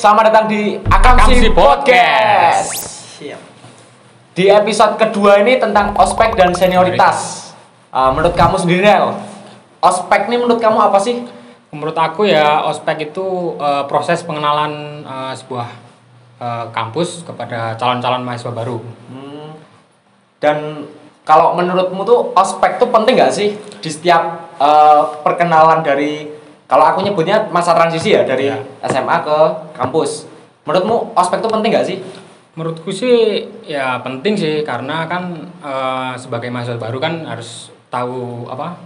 Selamat datang di Akamsi, Akamsi Podcast. Podcast. Siap. Di episode kedua ini tentang ospek dan senioritas. Uh, menurut kamu sendiri, Nel, ospek ini menurut kamu apa sih? Menurut aku ya ospek itu eh, proses pengenalan eh, sebuah eh, kampus kepada calon-calon mahasiswa baru. Hmm, dan kalau menurutmu tuh ospek tuh penting gak sih di setiap uh, perkenalan dari kalau aku nyebutnya masa transisi ya dari Ya. SMA ke kampus. Menurutmu ospek tuh penting gak sih? Menurutku sih ya penting sih karena kan eh, sebagai mahasiswa baru kan harus tahu apa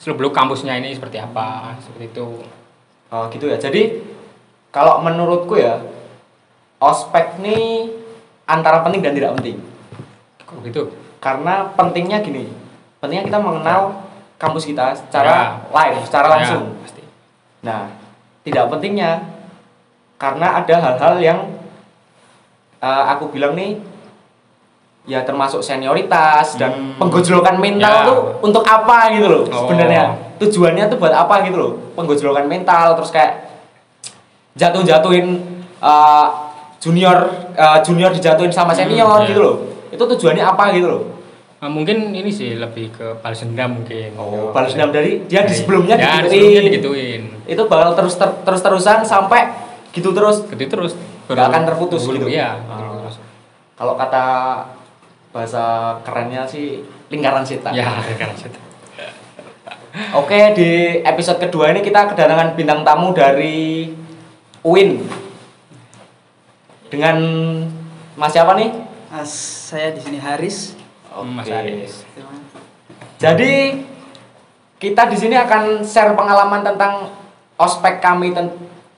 seluk-beluk kampusnya ini seperti apa seperti itu. Oh gitu ya. Jadi kalau menurutku ya ospek ini antara penting dan tidak penting. Kok gitu? Karena pentingnya gini, pentingnya kita mengenal kampus kita secara live, secara Ya, langsung. pasti. Nah, tidak pentingnya karena ada hal-hal yang eh, aku bilang nih ya termasuk senioritas dan Hmm. penggojlokan mental Ya. tuh untuk apa gitu loh Oh. sebenarnya tujuannya tuh buat apa gitu loh penggojlokan mental terus kayak jatuh-jatuhin eh, junior eh, junior dijatuhin sama senior Hmm, ya. gitu loh itu tujuannya apa gitu loh mungkin ini sih lebih ke balas dendam mungkin. oh balas dendam dari dia di sebelumnya ya, di digituin. sebelumnya digituin. itu bakal terus ter- terus terusan sampai gitu terus Gitu terus. Nggak akan terputus gitu? Iya, Oh. terus. kalau kata bahasa kerennya sih lingkaran setan Ya, kan situ. oke di episode kedua ini kita kedatangan bintang tamu dari UIN dengan Mas siapa nih Mas, saya di sini Haris. Mas Oke. Aris. Jadi kita di sini akan share pengalaman tentang ospek kami ten-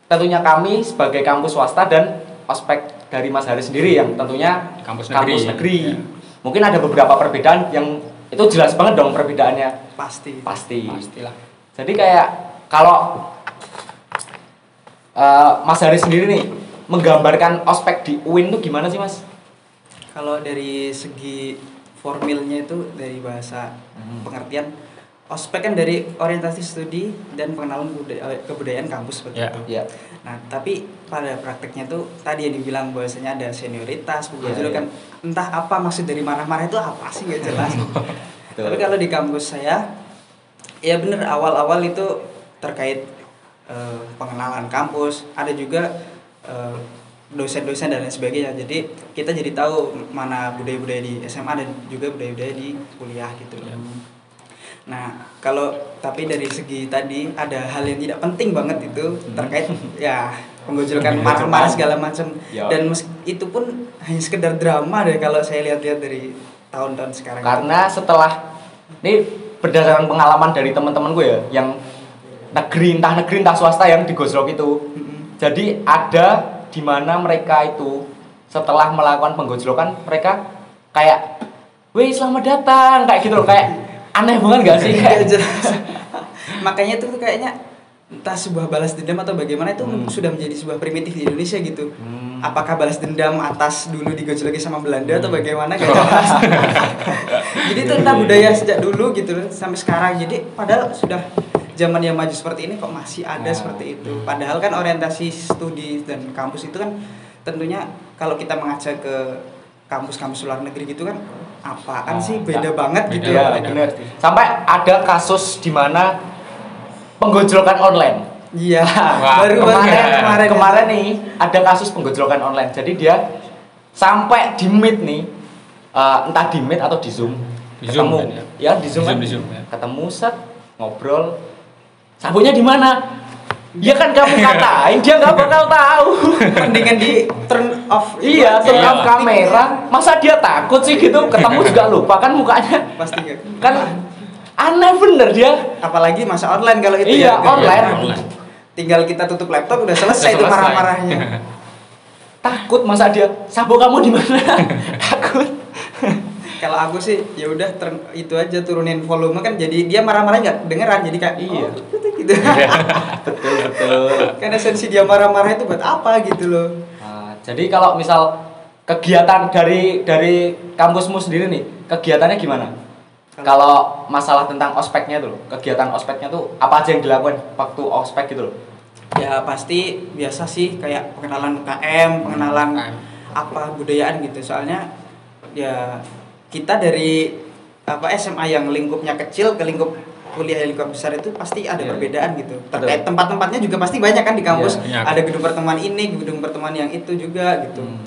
tentunya kami sebagai kampus swasta dan ospek dari Mas Haris sendiri yang tentunya Kampus negeri. negeri. Ya. Mungkin ada beberapa perbedaan yang itu jelas banget dong perbedaannya Pasti. pasti. Pastilah. Jadi kayak kalau eh, Mas Haris sendiri nih menggambarkan ospek di UIN tuh gimana sih Mas? Kalau dari segi formilnya itu dari bahasa Hmm. pengertian ospek kan dari orientasi studi dan pengenalan budaya- kebudayaan kampus seperti Ya. itu. Ya. Nah, tapi pada prakteknya tuh tadi yang dibilang bahwasanya ada senioritas, Iya, kan entah apa maksud dari marah-marah itu apa sih nggak jelas. Betul. Tapi kalau di kampus saya, ya bener awal-awal itu terkait eh, pengenalan kampus, ada juga eh, dosen-dosen dan lain sebagainya. Jadi kita jadi tahu mana budaya-budaya di SMA dan juga budaya-budaya di kuliah gitu loh. Ya. Nah, kalau tapi dari segi tadi ada hal yang tidak penting banget itu terkait ya penggojolkan marah-marah segala macam Ya. dan itu pun hanya sekedar drama deh kalau saya lihat-lihat dari tahun-tahun sekarang. Karena setelah ini berdasarkan pengalaman dari teman-teman gue ya yang negeri entah negeri entah swasta yang digosok itu. Mm-mm. Jadi ada di mana mereka itu setelah melakukan penggojlokan mereka kayak Wih selamat datang kayak gitu loh kayak aneh banget gak sih kayak jelas. Makanya itu tuh kayaknya entah sebuah balas dendam atau bagaimana itu Hmm. sudah menjadi sebuah primitif di Indonesia gitu. Hmm. Apakah balas dendam atas dulu digojloki sama Belanda atau Hmm. bagaimana gak jelas. Jadi itu entah budaya sejak dulu gitu sampai sekarang. Jadi padahal sudah zaman yang maju seperti ini kok masih ada Nah. seperti itu. Padahal kan orientasi studi dan kampus itu kan tentunya kalau kita mengajak ke kampus-kampus luar negeri gitu kan apaan Oh, sih enggak. beda banget Beda, gitu beda. bener. Sampai ada kasus di mana penggojlokan online. Iya, Wah, baru kemarin kemarin, kemarin kemarin nih ada kasus penggojlokan online. Jadi dia sampai di meet nih, eh, entah di meet atau di zoom, Di Zoom ketemu, kan ya? ya di zoom, Di Zoom, kan? di Zoom, ya. ketemu set ngobrol, sabuknya di mana? Ya kan kamu katain dia nggak bakal tahu. mendingan di turn off iya, aja. turn Iya. off kamera. Masa dia takut sih gitu? Ketemu juga lupa kan mukanya. pasti. Kan aneh bener dia. apalagi masa online kalau itu Iya, ya online. online. tinggal kita tutup laptop udah selesai Udah itu selesai. marah-marahnya Takut masa dia sabuk kamu di mana? takut. Kalau aku sih ya udah itu aja turunin volume kan jadi dia marah-marah nggak dengeran jadi kayak Iya. oh, gitu, gitu. betul betul. kan esensi dia marah-marah itu buat apa gitu loh Nah, jadi kalau misal kegiatan dari dari kampusmu sendiri nih, kegiatannya gimana? Kalau masalah tentang ospeknya tuh, loh, kegiatan ospeknya tuh apa aja yang dilakukan waktu ospek gitu loh? ya pasti biasa sih kayak pengenalan KM pengenalan KM. apa budayaan gitu soalnya ya kita dari apa SMA yang lingkupnya kecil ke lingkup kuliah yang lingkup besar itu pasti ada Iya. perbedaan gitu terkait tempat-tempatnya juga pasti banyak kan di kampus banyak. ada gedung pertemuan ini gedung pertemuan yang itu juga gitu Hmm.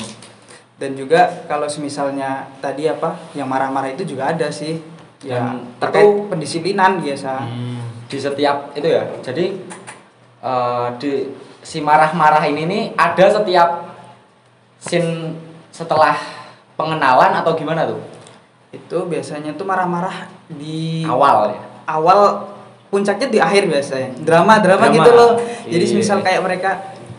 dan juga kalau semisalnya tadi apa yang marah-marah itu juga ada sih ya terkait itu- pendisiplinan biasa Hmm. di setiap itu ya jadi eh, di si marah-marah ini nih ada setiap scene setelah pengenalan atau gimana tuh itu biasanya tuh marah-marah di awal ya awal puncaknya di akhir biasanya drama drama, Drama. gitu loh jadi Iya. misal kayak mereka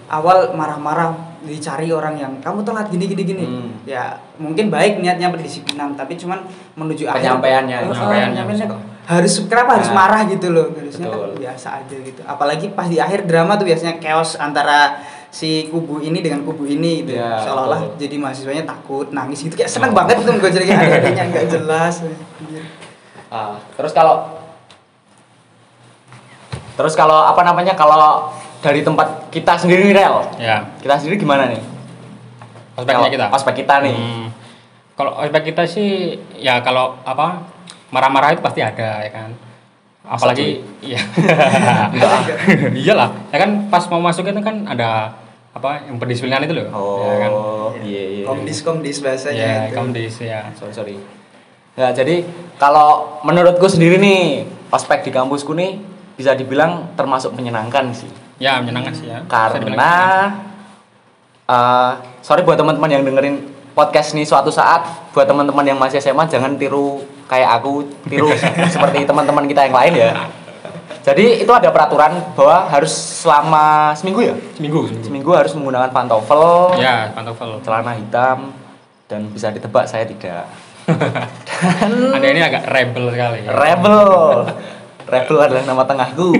awal marah-marah dicari orang yang kamu telat gini gini gini Hmm. ya mungkin baik niatnya pendisiplinan tapi cuman menuju akhir Penyampaiannya, eh, penyampaiannya penyampaiannya bisa. kok harus kenapa harus Nah. marah gitu loh harusnya kan biasa aja gitu apalagi pas di akhir drama tuh biasanya chaos antara si kubu ini dengan kubu ini gitu Ya, seolah-olah betul. jadi mahasiswanya takut nangis gitu kayak seneng Oh. banget tuh gue jadi kayak ada-adanya nggak jelas. Ah, terus kalau terus kalau apa namanya kalau dari tempat kita sendiri nih rel Ya. kita sendiri gimana nih Ospeknya Kalau kita. ospek kita nih Hmm. Kalau ospek kita sih ya kalau apa marah-marah itu pasti ada ya kan. Apalagi iya. Iyalah. Ya kan pas mau masuk itu kan ada apa yang pendisiplinan itu loh. oh Ya kan. iya iya komdis komdis bahasanya Ya, itu. komdis ya. sorry sorry ya jadi kalau menurutku sendiri nih ospek di kampusku nih bisa dibilang termasuk menyenangkan sih Ya menyenangkan sih ya. Karena eh sorry buat teman-teman yang dengerin podcast nih suatu saat buat teman-teman yang masih SMA jangan tiru kayak aku tiru seperti teman-teman kita yang lain ya jadi itu ada peraturan bahwa harus selama seminggu ya seminggu seminggu. seminggu harus menggunakan pantofel Ya, pantofel. celana hitam dan bisa ditebak saya tidak Anda ini agak rebel sekali. ya. Rebel. Rebel adalah nama tengahku.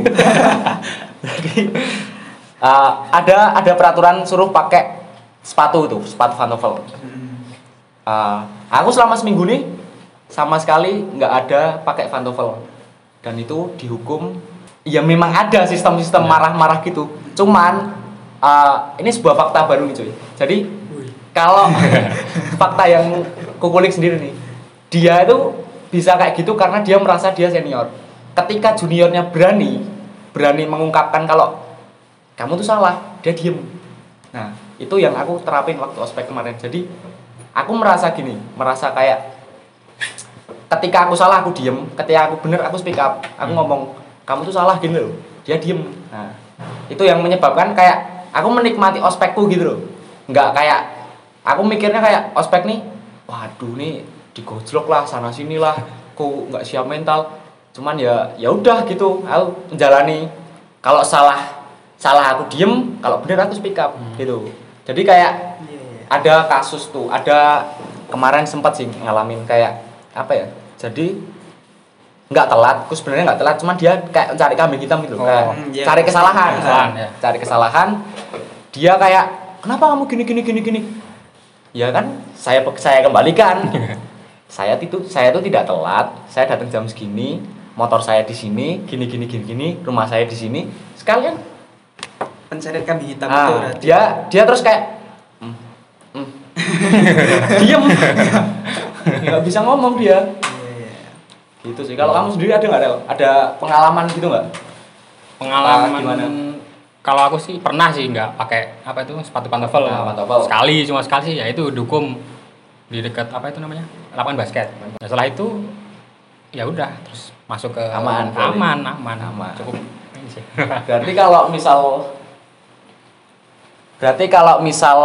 Jadi uh, ada ada peraturan suruh pakai sepatu itu, sepatu pantofel. Uh, aku selama seminggu nih sama sekali nggak ada pakai pantofel dan itu dihukum. Ya memang ada sistem-sistem Ya. marah-marah gitu. Cuman uh, ini sebuah fakta baru nih cuy. Jadi kalau fakta yang kukulik sendiri nih dia itu bisa kayak gitu karena dia merasa dia senior ketika juniornya berani berani mengungkapkan kalau kamu tuh salah dia diem nah itu yang aku terapin waktu ospek kemarin jadi aku merasa gini merasa kayak ketika aku salah aku diem ketika aku bener aku speak up aku Hmm. ngomong kamu tuh salah gini loh. Dia diem. Nah itu yang menyebabkan kayak aku menikmati ospekku gitu loh. Nggak kayak aku mikirnya kayak ospek nih waduh nih digojlok lah sana sini lah kok nggak siap mental. Cuman ya ya udah gitu aku menjalani. Kalau salah salah aku diem kalau bener aku speak up Hmm. gitu. Jadi kayak Iya, iya. ada kasus tuh ada kemarin sempat sih ngalamin kayak apa ya jadi nggak telat aku sebenarnya nggak telat cuman dia kayak cari kambing hitam gitu Oh. Hmm, iya. cari kesalahan Kesalahan, ya. cari kesalahan dia kayak kenapa kamu gini gini gini gini ya kan saya saya kembalikan saya itu saya itu tidak telat saya datang jam segini motor saya di sini gini gini gini gini rumah saya di sini sekalian pencarian kambing hitam itu ah, berarti. dia dia terus kayak "Hmm, hmm." diem nggak bisa ngomong dia. Gitu sih kalau kamu sendiri ada nggak Rel? ada pengalaman gitu nggak Pengalaman Ah, gimana? Kalau aku sih pernah sih nggak pakai apa itu sepatu pantofel. Nah, pantofel. Sekali cuma sekali sih ya itu dukung di dekat apa itu namanya lapangan basket. Nah, setelah itu ya udah terus masuk ke Aman, aman aman Aman. cukup ini sih. berarti kalau misal berarti kalau misal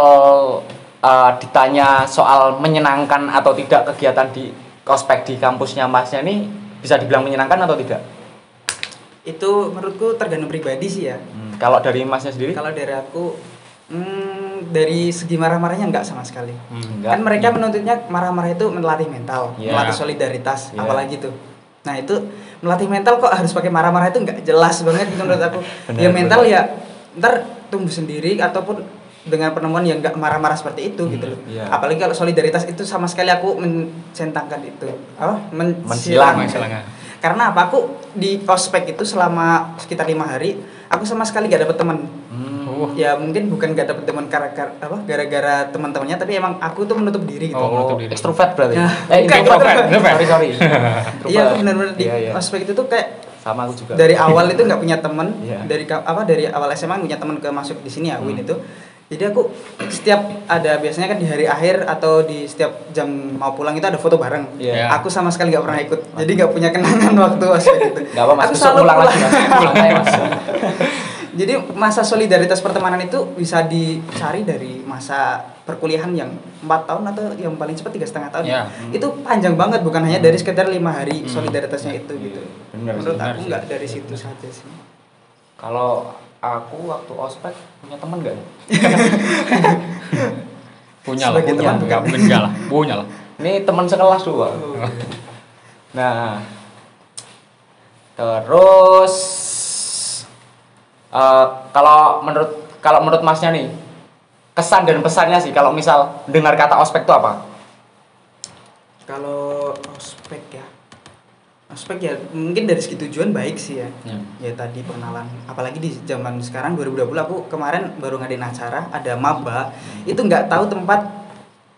eh, ditanya soal menyenangkan atau tidak kegiatan di kospek di kampusnya masnya ini bisa dibilang menyenangkan atau tidak itu menurutku tergantung pribadi sih ya Hmm, kalau dari masnya sendiri kalau dari aku hmm, dari segi marah-marahnya enggak sama sekali Hmm. Enggak. kan mereka menuntutnya marah-marah itu melatih mental Iya. melatih solidaritas Iya. apalagi tuh nah itu melatih mental kok harus pakai marah-marah itu nggak jelas banget gitu menurut aku Benar, ya mental benar. ya ntar tumbuh sendiri ataupun dengan penemuan yang nggak marah-marah seperti itu gitu loh iya. apalagi kalau solidaritas itu sama sekali aku mencentangkan itu apa Men- Mensilang. Mensilang, ya. karena apa aku di ospek itu selama sekitar lima hari aku sama sekali gak dapet teman Hmm. Oh. ya mungkin bukan gak dapet teman gara-gara apa gara-gara teman-temannya tapi emang aku tuh menutup diri gitu Oh, menutup diri. ekstrovert berarti. Ya, eh, bukan, introvert. Introvert. Sorry, sorry. iya aku benar-benar di Iya, iya. ospek itu tuh kayak Sama aku juga. dari awal itu nggak punya temen Iya. dari apa dari awal SMA punya temen ke masuk di sini ya Win Hmm. itu jadi aku setiap ada biasanya kan di hari akhir atau di setiap jam mau pulang itu ada foto bareng Iya. aku sama sekali nggak pernah ikut jadi nggak punya kenangan waktu ospek itu Gak apa mas, aku selalu pulang pulang. lagi mas. Mas. jadi masa solidaritas pertemanan itu bisa dicari dari masa perkuliahan yang empat tahun atau yang paling cepat tiga setengah tahun Iya. itu panjang banget bukan hanya dari sekedar lima hari solidaritasnya itu gitu Bener sih, menurut bener aku sih. nggak dari situ saja sih Kalau aku waktu ospek punya teman gak? Punya lah, Sebagai punya. teman Enggak enggak lah, punya lah. Ini teman sekelas dua. Oh. Nah, terus eh, kalau menurut kalau menurut masnya nih kesan dan pesannya sih kalau misal dengar kata ospek itu apa? Kalau ospek ya, ospek ya mungkin dari segi tujuan baik sih ya. Ya. Ya tadi pengenalan, apalagi di zaman sekarang 2020 aku kemarin baru ngadain acara ada maba. Itu nggak tahu tempat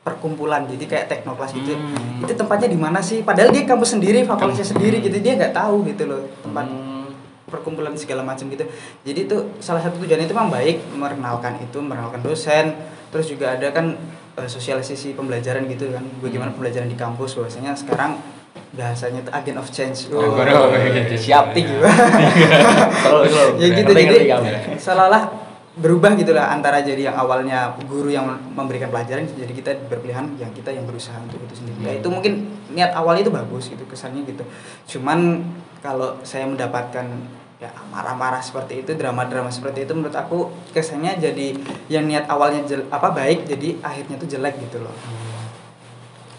perkumpulan jadi kayak teknoklas gitu. Hmm. itu tempatnya di mana sih? Padahal dia kampus sendiri fakultasnya sendiri gitu. Dia nggak tahu gitu loh tempat Hmm, perkumpulan segala macam gitu. Jadi itu salah satu tujuannya itu memang baik mengenalkan itu mengenalkan dosen. Terus juga ada kan eh, sosialisasi pembelajaran gitu kan bagaimana pembelajaran di kampus. Bahwasanya sekarang bahasanya itu agent of change Oh, Oh, baru- gitu. siap tinggi terus. ya gitu jadi kami. seolah-olah berubah gitulah antara jadi yang awalnya guru yang memberikan pelajaran jadi kita berpilihan yang kita yang berusaha untuk itu sendiri ya itu mungkin niat awalnya itu bagus gitu kesannya gitu cuman kalau saya mendapatkan ya marah-marah seperti itu drama-drama seperti itu menurut aku kesannya jadi yang niat awalnya jel- apa baik jadi akhirnya tuh jelek gitu loh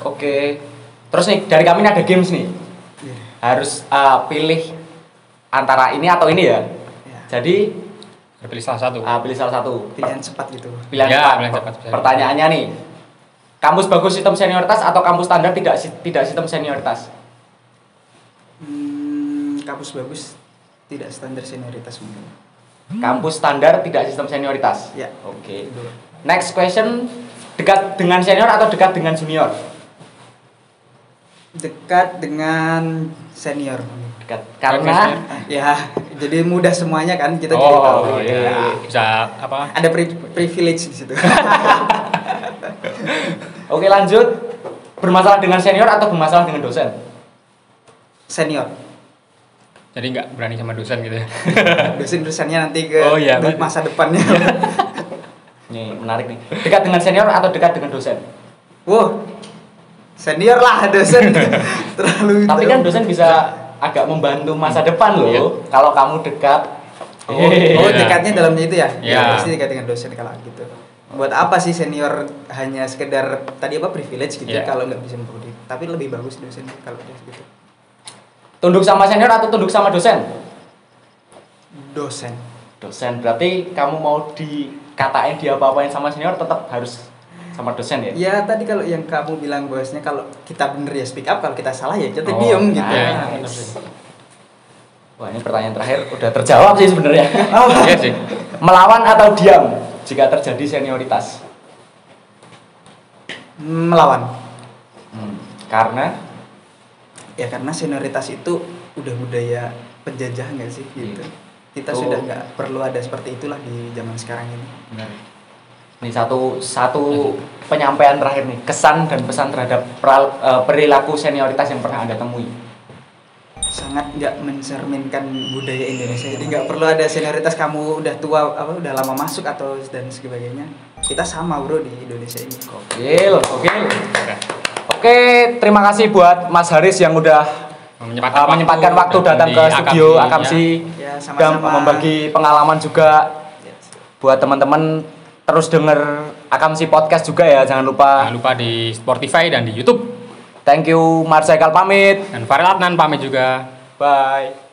Oke. Terus nih dari kami ini ada games nih. Iya. Harus eh, pilih antara ini atau ini ya. Ya, Jadi Pilih salah satu. ah, pilih salah satu. pilihan cepat gitu Pilihan Ya, cepat. pilihan cepat, bisa. Pertanyaannya nih. Kampus bagus sistem senioritas atau kampus standar tidak si- tidak sistem senioritas? hmm, kampus bagus tidak standar senioritas mungkin Kampus standar tidak sistem senioritas. ya Oke. itu. Next question, dekat dengan senior atau dekat dengan junior? Dekat dengan senior Dekat. Karena ya jadi mudah semuanya kan kita jadi tahu oh, gitu. iya. Bisa apa? ada pri- privilege di situ Oke, lanjut. Bermasalah dengan senior atau bermasalah dengan dosen? senior Jadi nggak berani sama dosen gitu ya. dosen dosennya nanti ke Oh, iya, masa depannya Nih, menarik nih. Dekat dengan senior atau dekat dengan dosen? wow senior lah dosen terlalu Tapi kan dosen bisa agak membantu masa depan loh. Iya. Kalau kamu dekat oh, oh Iya. dekatnya dalamnya itu ya Iya. pasti dekat dengan dosen kalau gitu buat apa sih senior hanya sekedar tadi apa privilege gitu Iya. kalau nggak bisa memproduksi tapi lebih bagus dosen kalau dia gitu Tunduk sama senior atau tunduk sama dosen? dosen Dosen. Berarti kamu mau dikatain dia apa-apain sama senior tetap harus sama dosen ya? Ya tadi kalau yang kamu bilang bahwasanya kalau kita bener ya speak up, kalau kita salah ya kita Oh, diem gitu. nah, Nah. Wah, ini pertanyaan terakhir udah terjawab sih sebenarnya. Oh, Iya sih. Melawan atau diam jika terjadi senioritas? melawan. Hmm, Karena Ya karena senioritas itu udah budaya penjajah nggak sih gitu. Kita Oh. sudah nggak perlu ada seperti itulah di zaman sekarang ini. Benar. Ini satu satu penyampaian terakhir nih, kesan dan pesan terhadap peral- eh, perilaku senioritas yang pernah Anda temui. Sangat nggak mencerminkan budaya Indonesia. Jadi nggak perlu ada senioritas kamu udah tua apa udah lama masuk atau dan sebagainya. Kita sama bro di Indonesia ini. Gokil, gokil. Oke. Oke, terima kasih buat Mas Haris yang udah Menyempatkan, uh, menyempatkan waktu datang ke di studio Akamsi, Akamsi Ya, dan sama-sama. membagi pengalaman juga Ya. buat teman-teman terus denger Akamsi podcast juga ya, jangan lupa. Jangan lupa di Spotify dan di YouTube. Thank you, Marsaikal pamit. Dan Farel Adnan pamit juga. Bye.